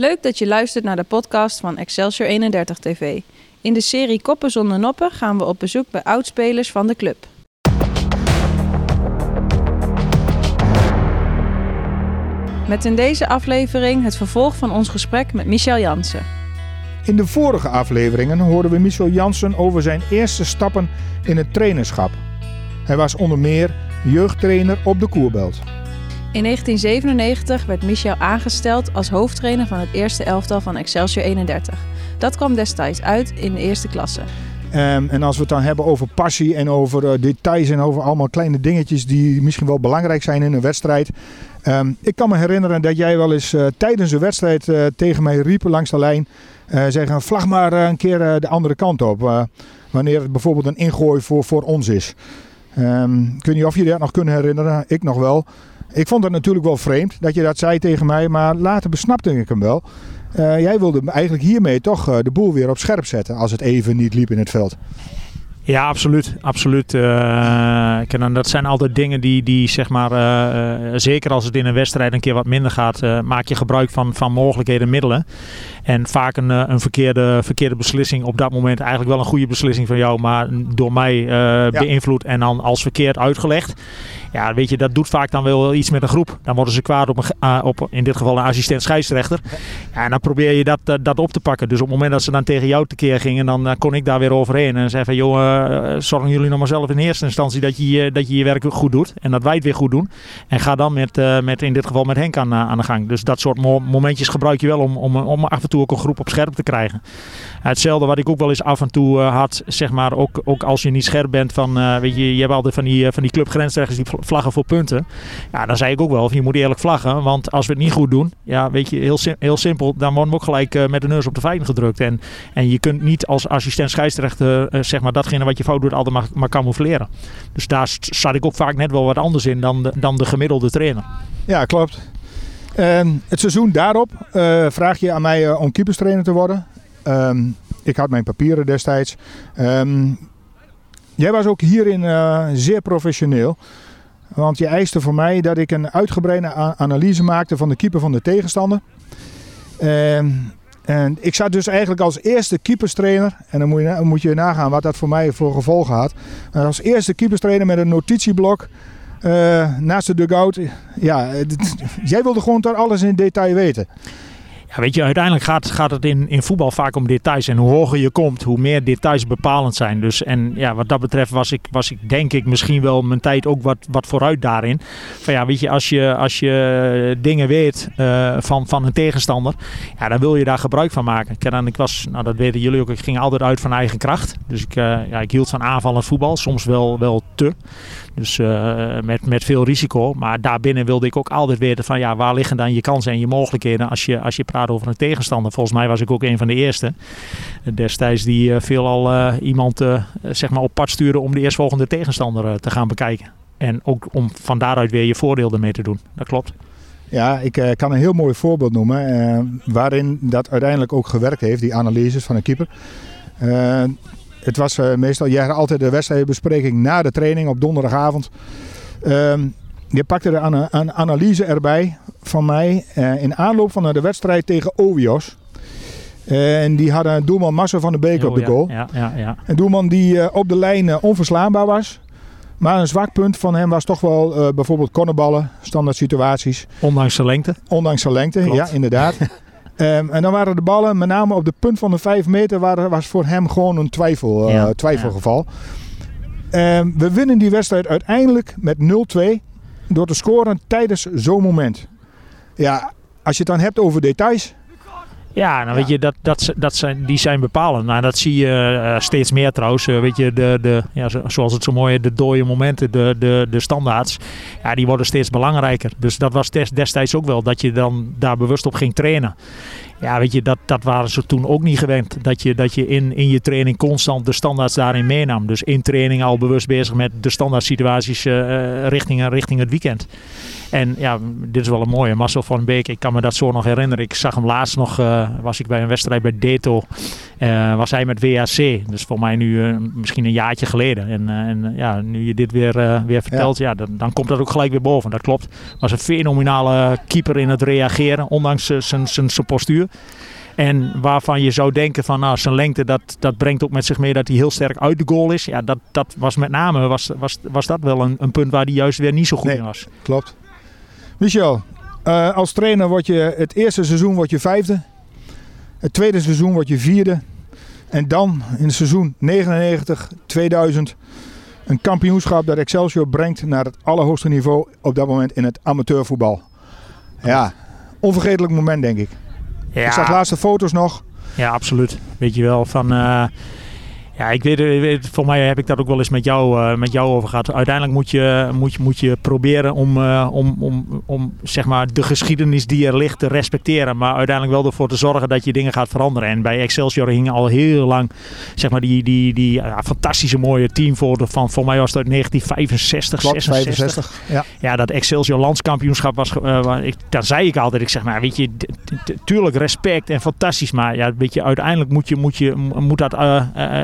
Leuk dat je luistert naar de podcast van Excelsior 31 TV. In de serie Koppen zonder noppen gaan we op bezoek bij oudspelers van de club. Met in deze aflevering het vervolg van ons gesprek met Michel Jansen. In de vorige afleveringen hoorden we Michel Jansen over zijn eerste stappen in het trainerschap. Hij was onder meer jeugdtrainer op de Koerbelt. In 1997 werd Michel aangesteld als hoofdtrainer van het eerste elftal van Excelsior 31. Dat kwam destijds uit in de eerste klasse. Ehm, en als we het dan hebben over passie en over eh, details en over allemaal kleine dingetjes die misschien wel belangrijk zijn in een wedstrijd. Ehm, ik kan me herinneren dat jij wel eens eh, tijdens een wedstrijd eh, tegen mij riep langs de lijn. zeggen, vlag maar een keer de andere kant op. wanneer het bijvoorbeeld een ingooi voor, voor ons is. Um, ik weet niet of je dat nog kunnen herinneren. Ik nog wel. Ik vond het natuurlijk wel vreemd dat je dat zei tegen mij, maar later besnapte ik hem wel. Uh, jij wilde eigenlijk hiermee toch uh, de boel weer op scherp zetten als het even niet liep in het veld. Ja, absoluut. absoluut. Uh, dat zijn altijd dingen die, die zeg maar, uh, zeker als het in een wedstrijd een keer wat minder gaat, uh, maak je gebruik van, van mogelijkheden en middelen. En vaak een, een verkeerde, verkeerde beslissing op dat moment, eigenlijk wel een goede beslissing van jou, maar door mij ja. beïnvloed en dan als verkeerd uitgelegd. Ja, weet je, dat doet vaak dan wel iets met een groep. Dan worden ze kwaad op, een, op in dit geval een assistent scheidsrechter. Ja, en dan probeer je dat, dat op te pakken. Dus op het moment dat ze dan tegen jou tekeer gingen, dan kon ik daar weer overheen en zei van, joh zorgen jullie nog maar zelf in eerste instantie dat je, dat je je werk goed doet. En dat wij het weer goed doen. En ga dan met, met in dit geval met Henk aan, aan de gang. Dus dat soort mo momentjes gebruik je wel om, om, om af en toe ook een groep op scherp te krijgen. Hetzelfde wat ik ook wel eens af en toe uh, had, zeg maar, ook, ook als je niet scherp bent van, weet je, je hebt altijd van die, van die clubgrensrechters die vlaggen voor punten. Ja, dan zei ik ook wel, je moet eerlijk vlaggen, want als we het niet goed doen, ja, weet je, heel, heel simpel, dan worden we ook gelijk met de neus op de feiten gedrukt. En, en je kunt niet als assistent scheidsrechter, zeg maar, datgene wat je fout doet altijd maar, camoufleren. Dus daar zat ik ook vaak net wel wat anders in dan de, dan de gemiddelde trainer. Ja, klopt. Uh, het seizoen daarop vraag je aan mij uh, om keeperstrainer te worden. Um, ik had mijn papieren destijds. Um, jij was ook hierin uh, zeer professioneel. Want je eiste voor mij dat ik een uitgebreide analyse maakte van de keeper van de tegenstander. Ehm, en ik zat dus eigenlijk als eerste keeperstrainer, en dan moet je, moet je nagaan wat dat voor mij voor gevolgen had. Als eerste keeperstrainer met een notitieblok uh, naast de dugout. Ja, jij wilde gewoon daar alles in detail weten. Ja, weet je, uiteindelijk gaat, gaat het in, in voetbal vaak om details. En hoe hoger je komt, hoe meer details bepalend zijn. Dus en ja, wat dat betreft was ik, was ik denk ik misschien wel mijn tijd ook wat, wat vooruit daarin. Van ja, weet je, als je, als je dingen weet uh, van, van een tegenstander, ja, dan wil je daar gebruik van maken. En ik was, nou dat weten jullie ook, ik ging altijd uit van eigen kracht. Dus ik, uh, ja, ik hield van aanvallend voetbal, soms wel, wel te. Dus uh, met, met veel risico. Maar daarbinnen wilde ik ook altijd weten van ja, waar liggen dan je kansen en je mogelijkheden als je, als je praat over een tegenstander. Volgens mij was ik ook een van de eerste destijds die uh, veelal uh, iemand zeg maar op pad stuurde om de eerstvolgende tegenstander te gaan bekijken. En ook om van daaruit weer je voordeel ermee te doen. Dat klopt. Ja, ik kan een heel mooi voorbeeld noemen waarin dat uiteindelijk ook gewerkt heeft, die analyses van een keeper. Het was meestal, jij altijd de wedstrijdbespreking na de training op donderdagavond. Ehm, je pakte er een, een analyse erbij van mij in aanloop van de wedstrijd tegen Ovios. En die hadden doelman Massa van de Beek oh, op de goal. Ja, ja, ja. Een doelman die op de lijn onverslaanbaar was. Maar een zwak punt van hem was toch wel uh, bijvoorbeeld cornerballen, standaard situaties. Ondanks zijn lengte? Ondanks zijn lengte, Klopt. ja inderdaad. um, en dan waren de ballen, met name op de punt van de 5 meter, waren, was voor hem gewoon een twijfel, uh, ja, twijfelgeval. Ja. Um, we winnen die wedstrijd uiteindelijk met 0-2 door te scoren tijdens zo'n moment. Ja, als je het dan hebt over details, ja, nou weet je, dat, dat, dat zijn, die zijn bepalend. Nou, dat zie je uh, steeds meer trouwens. Uh, weet je, de, de, ja, zoals het zo mooi de dode momenten, de, de, de standaards, ja, die worden steeds belangrijker. Dus dat was destijds ook wel, dat je dan daar bewust op ging trainen. Ja, weet je, dat, dat waren ze toen ook niet gewend. Dat je, dat je in, in je training constant de standaards daarin meenam. Dus in training al bewust bezig met de standaard situaties uh, richting, richting het weekend. En ja, dit is wel een mooie. Marcel van Beek, ik kan me dat zo nog herinneren. Ik zag hem laatst nog, uh, was ik bij een wedstrijd bij Deto. was hij met WAC. Dus voor mij nu misschien een jaartje geleden. En, en ja, nu je dit weer, weer vertelt, ja. dan, dan, komt dat ook gelijk weer boven. Dat klopt. Was een fenomenale keeper in het reageren, ondanks zijn postuur. En waarvan je zou denken van nou, zijn lengte, dat, dat brengt ook met zich mee dat hij heel sterk uit de goal is. Ja, dat, dat was met name was, was, was dat wel een, een punt waar hij juist weer niet zo goed in was. Klopt. Michel, uh, als trainer word je het eerste seizoen word je vijfde. Het tweede seizoen word je vierde. En dan in het seizoen 99-2000 een kampioenschap dat Excelsior brengt naar het allerhoogste niveau op dat moment in het amateurvoetbal. Ja, onvergetelijk moment denk ik. Ja. Ik zag laatste foto's nog. Ja, absoluut. Weet je wel, van... Ja, ik weet, voor mij heb ik dat ook wel eens met jou, uh, met jou over gehad. Uiteindelijk moet je, moet je, moet je proberen om, uh, om, om, om zeg maar de geschiedenis die er ligt te respecteren. Maar uiteindelijk wel ervoor te zorgen dat je dingen gaat veranderen. En bij Excelsior hing al heel lang zeg maar, die, die, die fantastische mooie team voor. De, van, voor mij was het uit 1965, Klopt, 66. 65, ja. ja, dat Excelsior landskampioenschap was. Ik, daar zei ik altijd. Ik zeg maar, weet je, tuurlijk respect en fantastisch. Maar ja, weet je, uiteindelijk moet, je, moet, je, moet dat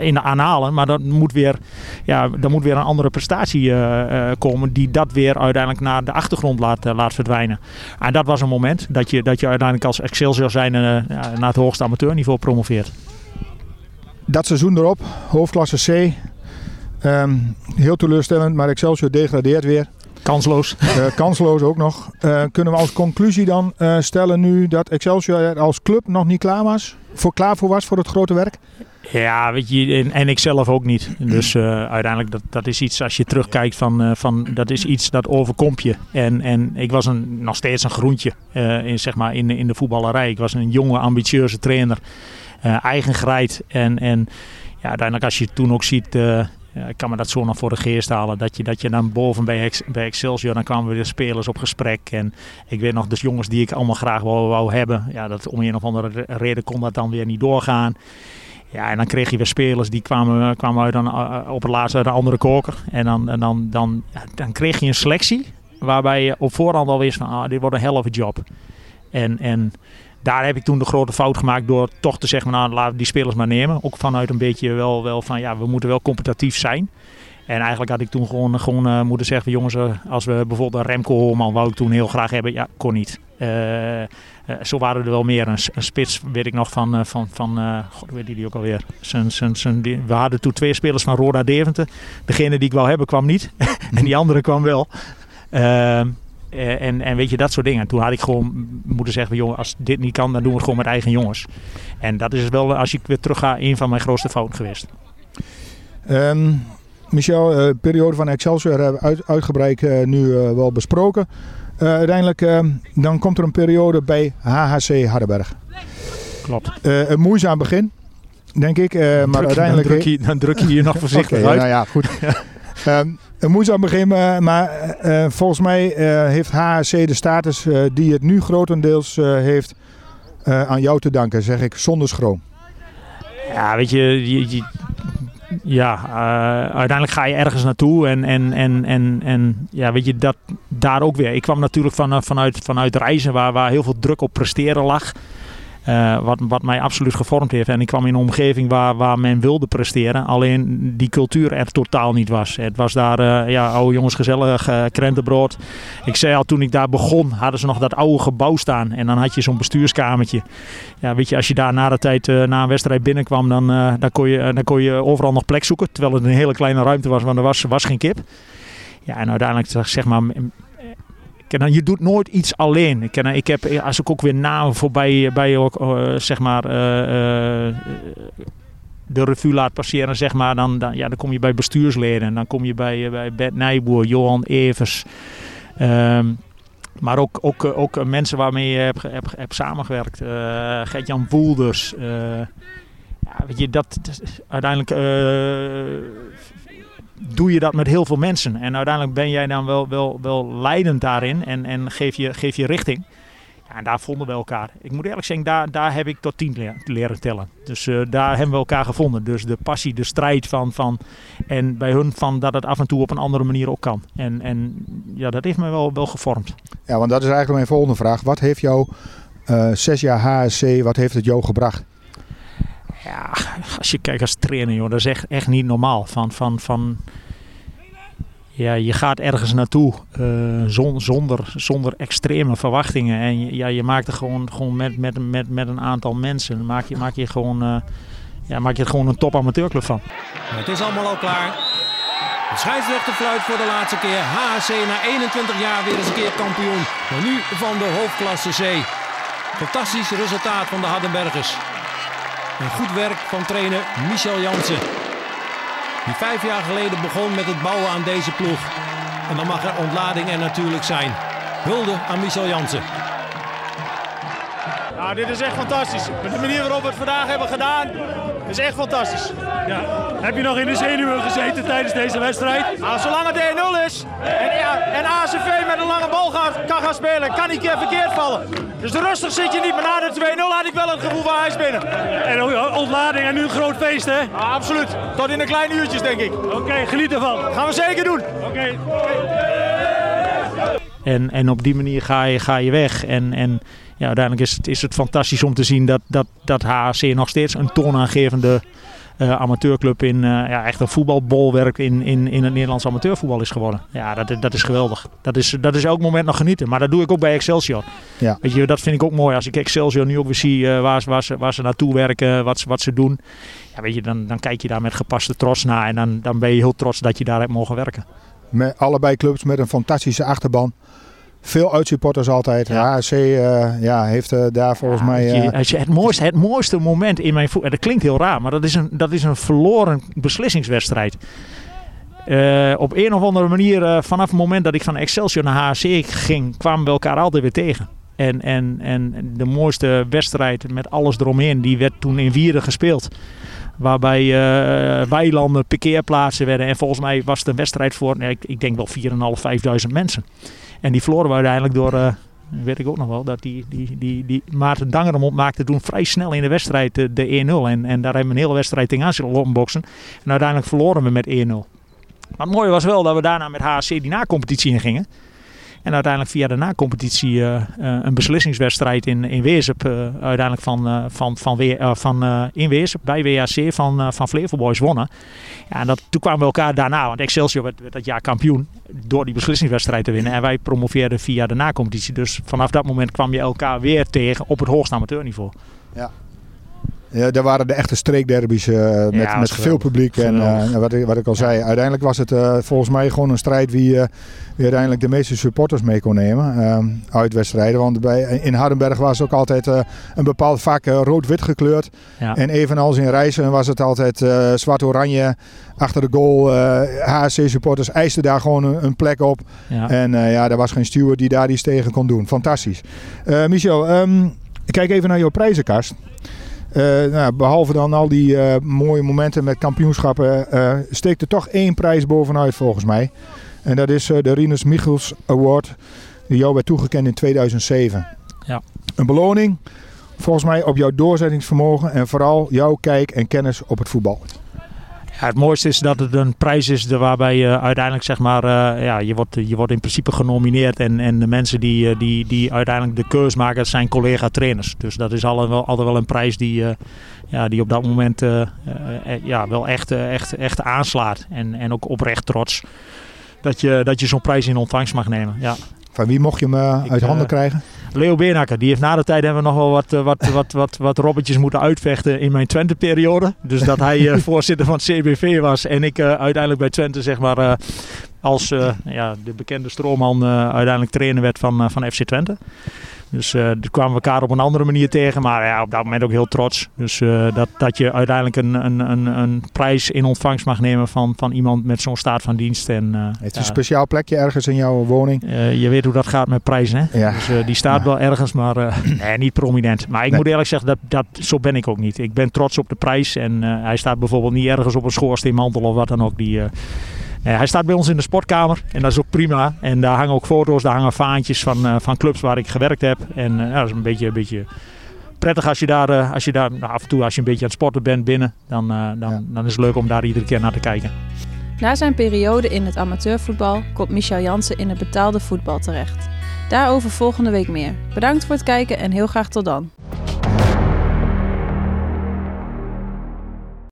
in aanhalen. Maar dan moet weer, ja, dan moet weer een andere prestatie uh, komen die dat weer uiteindelijk naar de achtergrond laat, uh, laat verdwijnen. En dat was een moment dat je, dat je uiteindelijk als Excelsior zijn naar het hoogste amateurniveau promoveert. Dat seizoen erop, hoofdklasse C. Um, heel teleurstellend, maar Excelsior degradeert weer. Kansloos. Uh, kansloos ook nog. Uh, kunnen we als conclusie dan uh, stellen nu dat Excelsior als club nog niet klaar was? Voor klaar voor was voor het grote werk? Ja, weet je, en, en ik zelf ook niet. Dus uiteindelijk, dat, dat is iets als je terugkijkt van, van dat is iets dat overkomt je. En, en ik was een, nog steeds een groentje in, zeg maar, in, in de voetballerij. Ik was een jonge, ambitieuze trainer. eigen gereid. En, en ja, uiteindelijk als je toen ook ziet, ik kan me dat zo nog voor de geest halen. Dat je, dat je dan boven bij, bij Excelsior, dan kwamen we de spelers op gesprek. En ik weet nog, dus jongens die ik allemaal graag wou, hebben. Ja, dat, om een of andere reden kon dat dan weer niet doorgaan. Ja, en dan kreeg je weer spelers die kwamen, kwamen uit dan, uh, op het laatst uit een andere koker. En dan, en dan, dan, dan kreeg je een selectie waarbij je op voorhand al wist van ah, dit wordt een hell of job. En, en daar heb ik toen de grote fout gemaakt door toch te zeggen, nou laten we die spelers maar nemen. Ook vanuit een beetje wel, wel van ja, we moeten wel competitief zijn. En eigenlijk had ik toen gewoon, gewoon uh, moeten zeggen, jongens, uh, als we bijvoorbeeld een Remco Holman wou ik toen heel graag hebben, ja, kon niet. Uh, zo waren er wel meer. Een, spits weet ik nog van, van, van god, weet die ook alweer. Zijn, zijn, zijn, die, we hadden toen twee spelers van Roda Deventer. Degene die ik wou hebben kwam niet en die andere kwam wel. Ehm, en, en weet je, dat soort dingen. Toen had ik gewoon moeten zeggen, jongen, als dit niet kan, dan doen we het gewoon met eigen jongens. En dat is wel, als ik weer terug ga, een van mijn grootste fouten geweest. Um, Michel, de uh, periode van Excelsior hebben we uit, uitgebreid uh, nu uh, wel besproken. uiteindelijk ehm, dan komt er een periode bij HHC Hardenberg. Klopt. een moeizaam begin, denk ik. maar druk, uiteindelijk... Dan druk, je, dan druk je je nog voorzichtig okay, uit. Nou ja, goed. um, een moeizaam begin, maar volgens mij heeft HHC de status die het nu grotendeels heeft aan jou te danken, zeg ik zonder schroom. Ja, weet je, je, ja, uiteindelijk ga je ergens naartoe en, en, en, en, en ja, weet je, dat daar ook weer. Ik kwam natuurlijk van, vanuit, vanuit reizen waar, waar heel veel druk op presteren lag. Uh, wat, wat mij absoluut gevormd heeft. En ik kwam in een omgeving waar, waar men wilde presteren. Alleen die cultuur er totaal niet was. Het was daar, uh, ja, oude jongens gezellig, uh, krentenbrood. Ik zei al, toen ik daar begon, hadden ze nog dat oude gebouw staan. En dan had je zo'n bestuurskamertje. Ja, weet je, als je daar na de tijd, na een wedstrijd binnenkwam, dan, dan, kon je, dan kon je overal nog plek zoeken. Terwijl het een hele kleine ruimte was, want er was, was geen kip. Ja, en uiteindelijk zeg maar Ken, je doet nooit iets alleen. Ik, ik heb, als ik ook weer namen voorbij bij, uh, zeg maar, uh, de revue laat passeren, zeg maar, dan, dan, ja, dan kom je bij bestuursleden. Dan kom je bij, bij Bert Nijboer, Johan Evers. Um, maar ook, ook, ook mensen waarmee je hebt, hebt, samengewerkt. Uh, Gert-Jan Woelders. ja, weet je, dat uiteindelijk doe je dat met heel veel mensen. En uiteindelijk ben jij dan wel, wel, wel leidend daarin en, en geef, je, geef je richting. Ja, en daar vonden we elkaar. Ik moet eerlijk zeggen, daar, daar heb ik tot tien leren tellen. Dus uh, daar hebben we elkaar gevonden. Dus de passie, de strijd van, van. En bij hun van dat het af en toe op een andere manier ook kan. En, en ja, dat heeft me wel, wel gevormd. Ja, want dat is eigenlijk mijn volgende vraag. Wat heeft jou uh, zes jaar HSC, wat heeft het jou gebracht? Ja, als je kijkt als trainer, joh, dat is echt, echt niet normaal. Van, van, van, ja, je gaat ergens naartoe zon, zonder, zonder extreme verwachtingen. En ja, je maakt er gewoon, gewoon met, met, met, met een aantal mensen, maak je, maak je, gewoon, uh, ja, maak je er gewoon een top amateurclub van. Het is allemaal al klaar. De scheidsrechter fluit voor de laatste keer. HHC na 21 jaar weer eens een keer kampioen. Nu van de hoofdklasse C. Fantastisch resultaat van de Hardenbergers. En goed werk van trainer Michel Jansen. Die vijf jaar geleden begon met het bouwen aan deze ploeg. En dan mag er ontlading er natuurlijk zijn. Hulde aan Michel Jansen. Nou, dit is echt fantastisch. Met de manier waarop we het vandaag hebben gedaan, is echt fantastisch. Ja. Heb je nog in de zenuwen gezeten tijdens deze wedstrijd? Nou, zolang het 1-0 is en, ja, en ACV met een lange bal gaat, kan gaan spelen, kan niet keer verkeerd vallen. Dus rustig zit je niet, maar na de 2-0 had ik wel het gevoel van hij is binnen. En ontlading en nu een groot feest, hè? Ja, absoluut. Tot in de kleine uurtjes, denk ik. Oké, geniet ervan. Gaan we zeker doen. Oké. En, en op die manier ga je, ga je weg. En, en ja, uiteindelijk is het, is het fantastisch om te zien dat, dat, dat HAC nog steeds een toonaangevende amateurclub in uh, ja, echt een voetbalbolwerk in, in, in het Nederlands amateurvoetbal is geworden. Ja, dat, dat is geweldig. Dat is, dat is elk moment nog genieten. Maar dat doe ik ook bij Excelsior. Ja. Weet je, dat vind ik ook mooi. Als ik Excelsior nu ook weer zie uh, waar, waar, ze, waar ze naartoe werken, wat, wat ze doen. Ja, weet je, dan, dan kijk je daar met gepaste trots naar. En dan, dan ben je heel trots dat je daar hebt mogen werken. Met allebei clubs met een fantastische achterban. Veel uitsupporters altijd. Ja. HC uh, ja, heeft uh, daar volgens ja, mij... Uh... Je, het, mooiste, het mooiste moment in mijn voetbal... Dat klinkt heel raar, maar dat is een, dat is een verloren beslissingswedstrijd. op een of andere manier, vanaf het moment dat ik van Excelsior naar HC ging... kwamen we elkaar altijd weer tegen. En, en, en de mooiste wedstrijd met alles eromheen, die werd toen in Wieren gespeeld. Waarbij uh, weilanden, parkeerplaatsen werden. En volgens mij was het een wedstrijd voor, nee, ik, ik denk wel 4.500, 5.000 mensen. En die verloren we uiteindelijk door, uh, weet ik ook nog wel, dat die, die, die, die Maarten Dangerem maakte toen vrij snel in de wedstrijd de, de 1-0. En, en daar hebben we een hele wedstrijd tegenaan zitten lopenboksen. En uiteindelijk verloren we met 1-0. Maar het mooie was wel dat we daarna met HC die na-competitie ingingen. En uiteindelijk via de na-competitie uh, een beslissingswedstrijd in, in. Uh, uiteindelijk van, van, van, van in Weesup bij WAC van, van Flevo Boys wonnen. Ja, en dat, toen kwamen we elkaar daarna, want Excelsior werd, werd dat jaar kampioen door die beslissingswedstrijd te winnen. En wij promoveerden via de na-competitie. Dus vanaf dat moment kwam je elkaar weer tegen op het hoogste amateurniveau. Ja. Ja, daar waren de echte streekderbies uh, met, Ja, met veel publiek. En Geweldig. uh, wat, ik, wat ik al zei, uiteindelijk was het uh, volgens mij gewoon een strijd wie, wie uiteindelijk de meeste supporters mee kon nemen uit wedstrijden. Want bij, in Hardenberg was het ook altijd een bepaald vaak uh, rood-wit gekleurd. Ja. En evenals in Rijssen was het altijd zwart-oranje achter de goal. HSC-supporters eisten daar gewoon een, een plek op. En ja, er was geen steward die daar iets tegen kon doen. Fantastisch. Michel, um, kijk even naar jouw prijzenkast. Uh, nou, behalve dan al die uh, mooie momenten met kampioenschappen, uh, steekt er toch één prijs bovenuit volgens mij. En dat is de Rinus Michels Award, die jou werd toegekend in 2007. Ja. Een beloning volgens mij op jouw doorzettingsvermogen en vooral jouw kijk en kennis op het voetbal. Het mooiste is dat het een prijs is waarbij je uiteindelijk zeg maar, uh, ja, je wordt, je wordt in principe genomineerd en, en de mensen die, die, die uiteindelijk de keus maken, zijn collega trainers. Dus dat is altijd wel, altijd wel een prijs die, uh, ja, die op dat moment ja, wel echt, echt, echt aanslaat. En, en ook oprecht trots dat je, dat je zo'n prijs in ontvangst mag nemen. Ja. Van wie mocht je hem uit handen krijgen? Leo Beenhakker, die heeft na de tijd hebben we nog wel wat, wat, wat, wat, wat robbetjes moeten uitvechten in mijn Twente-periode. Dus dat hij voorzitter van het CBV was en ik uiteindelijk bij Twente zeg maar als ja, de bekende stroomman uiteindelijk trainer werd van, van FC Twente. Dus uh, daar kwamen we elkaar op een andere manier tegen. Maar ja, op dat moment ook heel trots. Dus uh, dat, dat je uiteindelijk een, een, een, een prijs in ontvangst mag nemen van, van iemand met zo'n staat van dienst. En, uh, Heeft ja, een speciaal plekje ergens in jouw woning? je weet hoe dat gaat met prijzen. Hè? Ja. Dus die staat ja. wel ergens, maar nee, niet prominent. Maar ik nee. moet eerlijk zeggen, dat, dat, zo ben ik ook niet. Ik ben trots op de prijs. En hij staat bijvoorbeeld niet ergens op een schoorsteenmantel of wat dan ook. Die, hij staat bij ons in de sportkamer en dat is ook prima. En daar hangen ook foto's, daar hangen vaantjes van, uh, van clubs waar ik gewerkt heb. En uh, ja, dat is een beetje, een beetje prettig als je daar, als je daar nou, af en toe als je een beetje aan het sporten bent binnen. Dan, dan, ja. dan is het leuk om daar iedere keer naar te kijken. Na zijn periode in het amateurvoetbal komt Michel Jansen in het betaalde voetbal terecht. Daarover volgende week meer. Bedankt voor het kijken en heel graag tot dan.